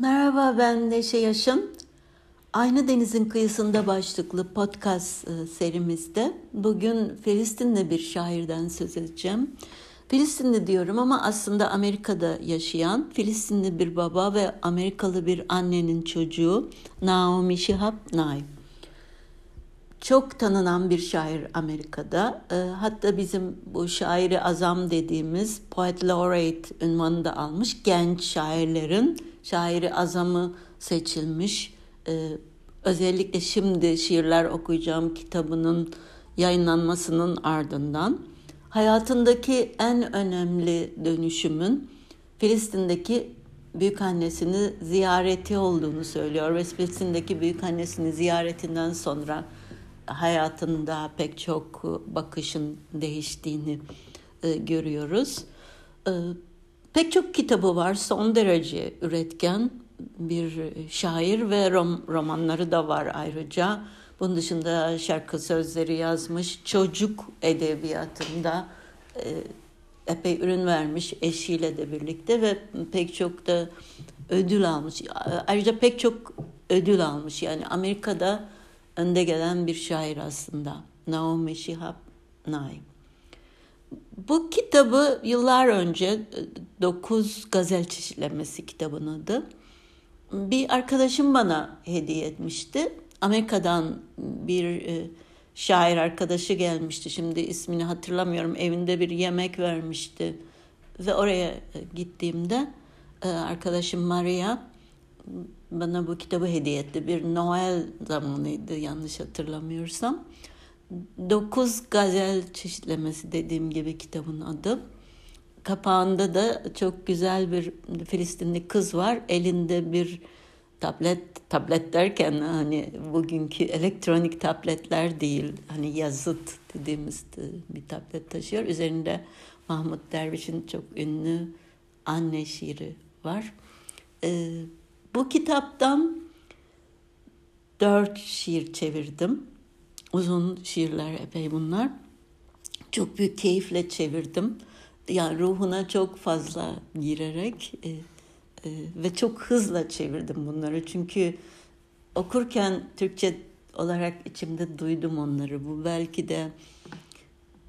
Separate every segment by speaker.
Speaker 1: Merhaba ben Neşe Yaşın. Aynı Denizin Kıyısında başlıklı podcast e, serimizde bugün Filistinli bir şairden söz edeceğim. Filistinli diyorum ama aslında Amerika'da yaşayan Filistinli bir baba ve Amerikalı bir annenin çocuğu Naomi Shihab Nye. Çok tanınan bir şair Amerika'da. E, hatta bizim bu şairi azam dediğimiz Poet Laureate ünvanını da almış genç şairlerin şairi azamı seçilmiş. E, özellikle şimdi şiirler okuyacağım kitabının yayınlanmasının ardından hayatındaki en önemli dönüşümün Filistin'deki büyük annesini ziyareti olduğunu söylüyor ve Filistin'deki büyük annesini ziyaretinden sonra hayatında pek çok bakışın değiştiğini e, görüyoruz. E, pek çok kitabı var, son derece üretken bir şair ve rom, romanları da var ayrıca. Bunun dışında şarkı sözleri yazmış, çocuk edebiyatında e, epey ürün vermiş eşiyle de birlikte ve pek çok da ödül almış. Ayrıca pek çok ödül almış. Yani Amerika'da önde gelen bir şair aslında. Naomi Shihab Nye. Bu kitabı yıllar önce Dokuz Gazel Çeşitlemesi kitabın adı. Bir arkadaşım bana hediye etmişti. Amerika'dan bir e, şair arkadaşı gelmişti. Şimdi ismini hatırlamıyorum. Evinde bir yemek vermişti. Ve oraya e, gittiğimde e, arkadaşım Maria bana bu kitabı hediye etti. Bir Noel zamanıydı yanlış hatırlamıyorsam. Dokuz gazel çeşitlemesi dediğim gibi kitabın adı. Kapağında da çok güzel bir Filistinli kız var. Elinde bir tablet, tablet derken hani bugünkü elektronik tabletler değil. Hani yazıt dediğimiz bir tablet taşıyor. Üzerinde Mahmut Derviş'in çok ünlü anne şiiri var. Ee, bu kitaptan dört şiir çevirdim. Uzun şiirler epey bunlar. Çok büyük keyifle çevirdim. Yani ruhuna çok fazla girerek e, e, ve çok hızla çevirdim bunları. Çünkü okurken Türkçe olarak içimde duydum onları. Bu belki de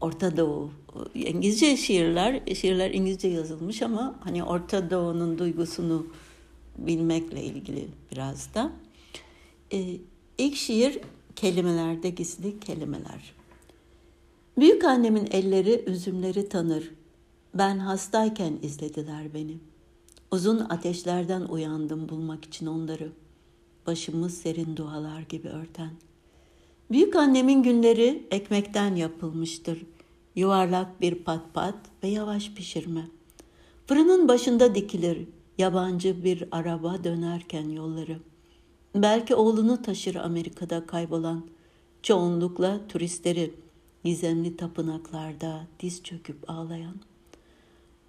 Speaker 1: Orta Doğu, İngilizce şiirler, şiirler İngilizce yazılmış ama hani Orta Doğu'nun duygusunu bilmekle ilgili biraz da. Ee, ilk şiir kelimelerde gizli kelimeler. Büyük annemin elleri üzümleri tanır. Ben hastayken izlediler beni. Uzun ateşlerden uyandım bulmak için onları. Başımı serin dualar gibi örten. Büyük annemin günleri ekmekten yapılmıştır. Yuvarlak bir pat pat ve yavaş pişirme. Fırının başında dikilir yabancı bir araba dönerken yolları. Belki oğlunu taşır Amerika'da kaybolan, çoğunlukla turistleri, gizemli tapınaklarda diz çöküp ağlayan.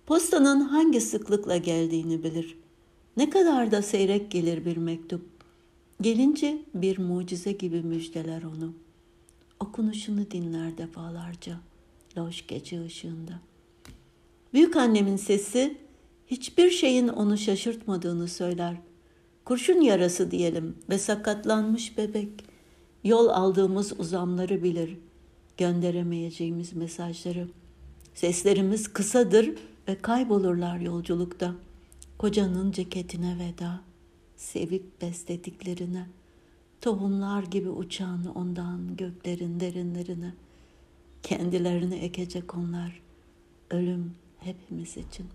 Speaker 1: Postanın hangi sıklıkla geldiğini bilir. Ne kadar da seyrek gelir bir mektup. Gelince bir mucize gibi müjdeler onu. Okunuşunu dinler defalarca loş gece ışığında. Büyük annemin sesi hiçbir şeyin onu şaşırtmadığını söyler. Kurşun yarası diyelim ve sakatlanmış bebek. Yol aldığımız uzamları bilir. Gönderemeyeceğimiz mesajları. Seslerimiz kısadır ve kaybolurlar yolculukta. Kocanın ceketine veda, sevip beslediklerine, tohumlar gibi uçan ondan göklerin derinlerine. Kendilerini ekecek onlar, ölüm hepimiz için.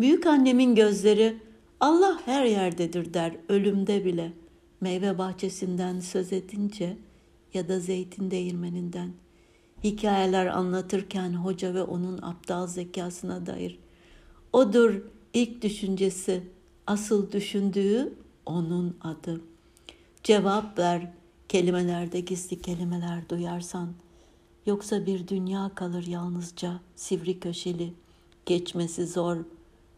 Speaker 1: Büyük annemin gözleri Allah her yerdedir der ölümde bile. Meyve bahçesinden söz edince ya da zeytin değirmeninden. Hikayeler anlatırken hoca ve onun aptal zekasına dair. Odur ilk düşüncesi, asıl düşündüğü onun adı. Cevap ver, kelimelerde gizli kelimeler duyarsan. Yoksa bir dünya kalır yalnızca, sivri köşeli, geçmesi zor,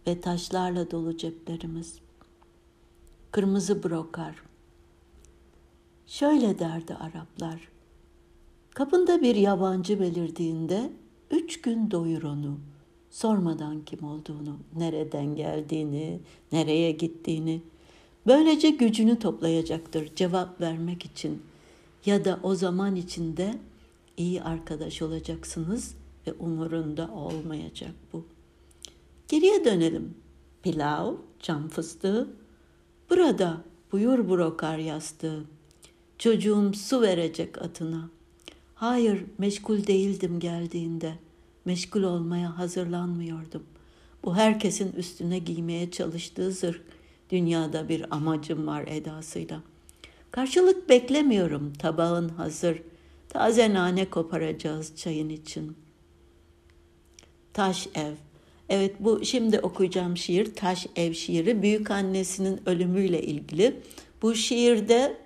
Speaker 1: ve taşlarla dolu ceplerimiz. Kırmızı brokar. Şöyle derdi Araplar. Kapında bir yabancı belirdiğinde üç gün doyur onu. sormadan kim olduğunu, nereden geldiğini, nereye gittiğini. Böylece gücünü toplayacaktır cevap vermek için ya da o zaman içinde iyi arkadaş olacaksınız ve umurunda olmayacak bu. Geriye dönelim. Pilav, çam fıstığı. Burada buyur brokar yastığı. Çocuğum su verecek atına. Hayır, meşgul değildim geldiğinde. Meşgul olmaya hazırlanmıyordum. Bu herkesin üstüne giymeye çalıştığı zırh. Dünyada bir amacım var edasıyla. Karşılık beklemiyorum. Tabağın hazır. Taze nane koparacağız çayın için. Taş ev. Evet bu şimdi okuyacağım şiir Taş Ev şiiri. Büyük annesinin ölümüyle ilgili. Bu şiirde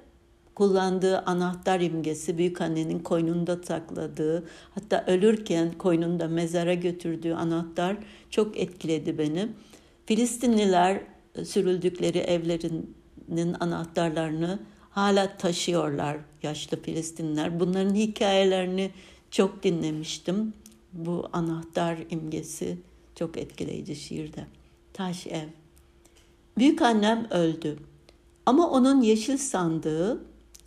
Speaker 1: kullandığı anahtar imgesi büyük annenin koynunda sakladığı hatta ölürken koynunda mezara götürdüğü anahtar çok etkiledi beni. Filistinliler sürüldükleri evlerinin anahtarlarını hala taşıyorlar yaşlı Filistinler. Bunların hikayelerini çok dinlemiştim. Bu anahtar imgesi çok etkileyici şiirde. Taş ev. Büyük annem öldü. Ama onun yeşil sandığı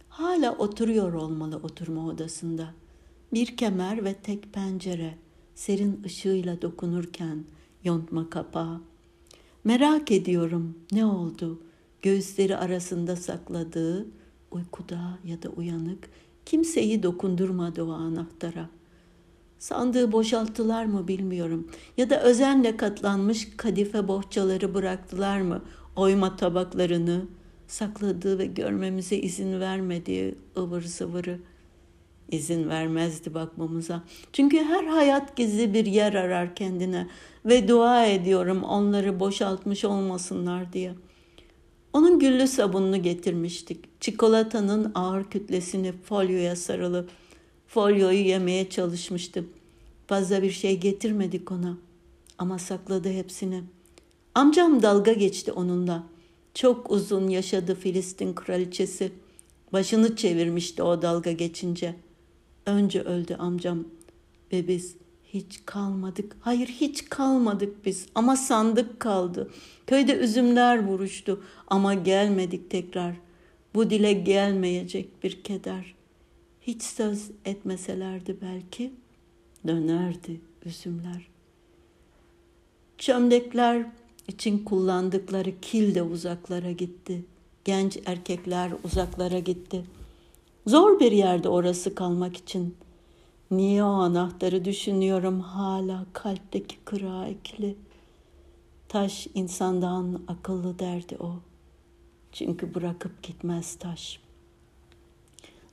Speaker 1: hala oturuyor olmalı oturma odasında. Bir kemer ve tek pencere serin ışığıyla dokunurken yontma kapağı. Merak ediyorum ne oldu? Göğüsleri arasında sakladığı uykuda ya da uyanık kimseyi dokundurmadı o anahtara. Sandığı boşalttılar mı bilmiyorum ya da özenle katlanmış kadife bohçaları bıraktılar mı oyma tabaklarını, sakladığı ve görmemize izin vermediği ıvır zıvırı izin vermezdi bakmamıza. Çünkü her hayat gizli bir yer arar kendine ve dua ediyorum onları boşaltmış olmasınlar diye. Onun güllü sabununu getirmiştik. Çikolatanın ağır kütlesini folyoya sarılı. Folyoyu yemeye çalışmıştım. Fazla bir şey getirmedik ona. Ama sakladı hepsini. Amcam dalga geçti onunla. Çok uzun yaşadı Filistin kraliçesi. Başını çevirmişti o dalga geçince. Önce öldü amcam ve biz hiç kalmadık. Hayır hiç kalmadık biz ama sandık kaldı. Köyde üzümler vuruştu ama gelmedik tekrar. Bu dile gelmeyecek bir keder. Hiç söz etmeselerdi belki dönerdi üzümler. Çömlekler için kullandıkları kil de uzaklara gitti. Genç erkekler uzaklara gitti. Zor bir yerde orası kalmak için. Niye o anahtarı düşünüyorum hala kalpteki kıra ekli. Taş insandan akıllı derdi o. Çünkü bırakıp gitmez taş.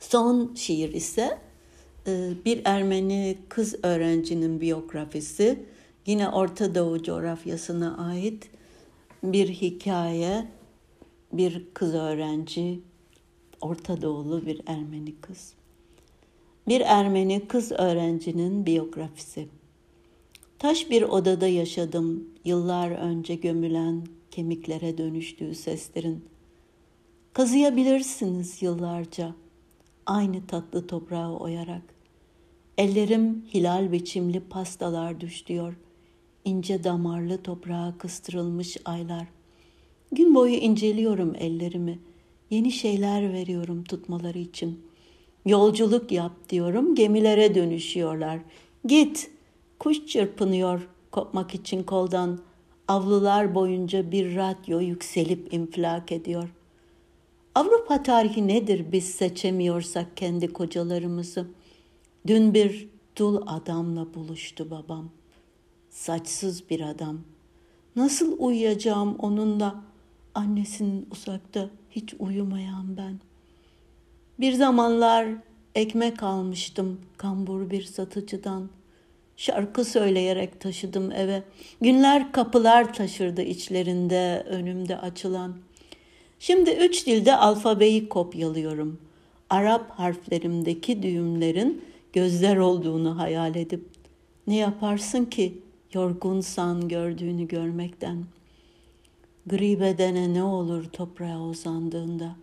Speaker 1: Son şiir ise e, bir Ermeni kız öğrencinin biyografisi yine Orta Doğu coğrafyasına ait bir hikaye, bir kız öğrenci, Orta Doğulu bir Ermeni kız. Bir Ermeni kız öğrencinin biyografisi. Taş bir odada yaşadım, yıllar önce gömülen kemiklere dönüştüğü seslerin. Kazıyabilirsiniz yıllarca, aynı tatlı toprağı oyarak. Ellerim hilal biçimli pastalar düşüyor, ince damarlı toprağa kıstırılmış aylar. Gün boyu inceliyorum ellerimi, yeni şeyler veriyorum tutmaları için. Yolculuk yap diyorum, gemilere dönüşüyorlar. Git, kuş çırpınıyor kopmak için koldan. Avlular boyunca bir radyo yükselip infilak ediyor. Avrupa tarihi nedir biz seçemiyorsak kendi kocalarımızı? Dün bir dul adamla buluştu babam. Saçsız bir adam. Nasıl uyuyacağım onunla? Annesinin uzakta hiç uyumayan ben. Bir zamanlar ekmek almıştım kambur bir satıcıdan. Şarkı söyleyerek taşıdım eve. Günler kapılar taşırdı içlerinde önümde açılan. Şimdi üç dilde alfabeyi kopyalıyorum. Arap harflerimdeki düğümlerin gözler olduğunu hayal edip ne yaparsın ki yorgunsan gördüğünü görmekten. Gri bedene ne olur toprağa uzandığında.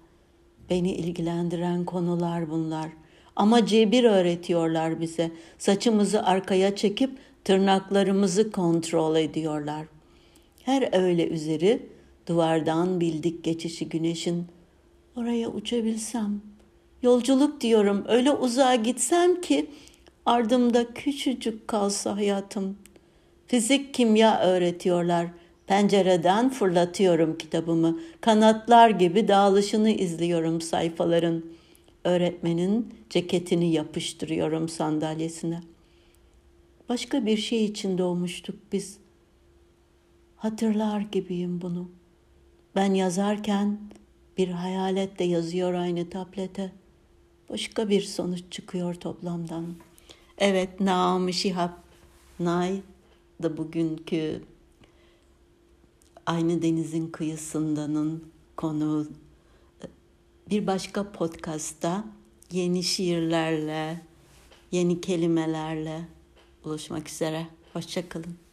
Speaker 1: Beni ilgilendiren konular bunlar. Ama cebir öğretiyorlar bize. Saçımızı arkaya çekip tırnaklarımızı kontrol ediyorlar. Her öğle üzeri duvardan bildik geçişi güneşin. Oraya uçabilsem. Yolculuk diyorum öyle uzağa gitsem ki ardımda küçücük kalsa hayatım. Fizik kimya öğretiyorlar. Pencereden fırlatıyorum kitabımı. Kanatlar gibi dağılışını izliyorum sayfaların. Öğretmenin ceketini yapıştırıyorum sandalyesine. Başka bir şey için doğmuştuk biz. Hatırlar gibiyim bunu. Ben yazarken bir hayalet de yazıyor aynı tablete. Başka bir sonuç çıkıyor toplamdan. Evet, Naomi Shihab Nay da bugünkü Aynı Denizin Kıyısındanın konuğu. Bir başka podcastta yeni şiirlerle, yeni kelimelerle buluşmak üzere. Hoşçakalın.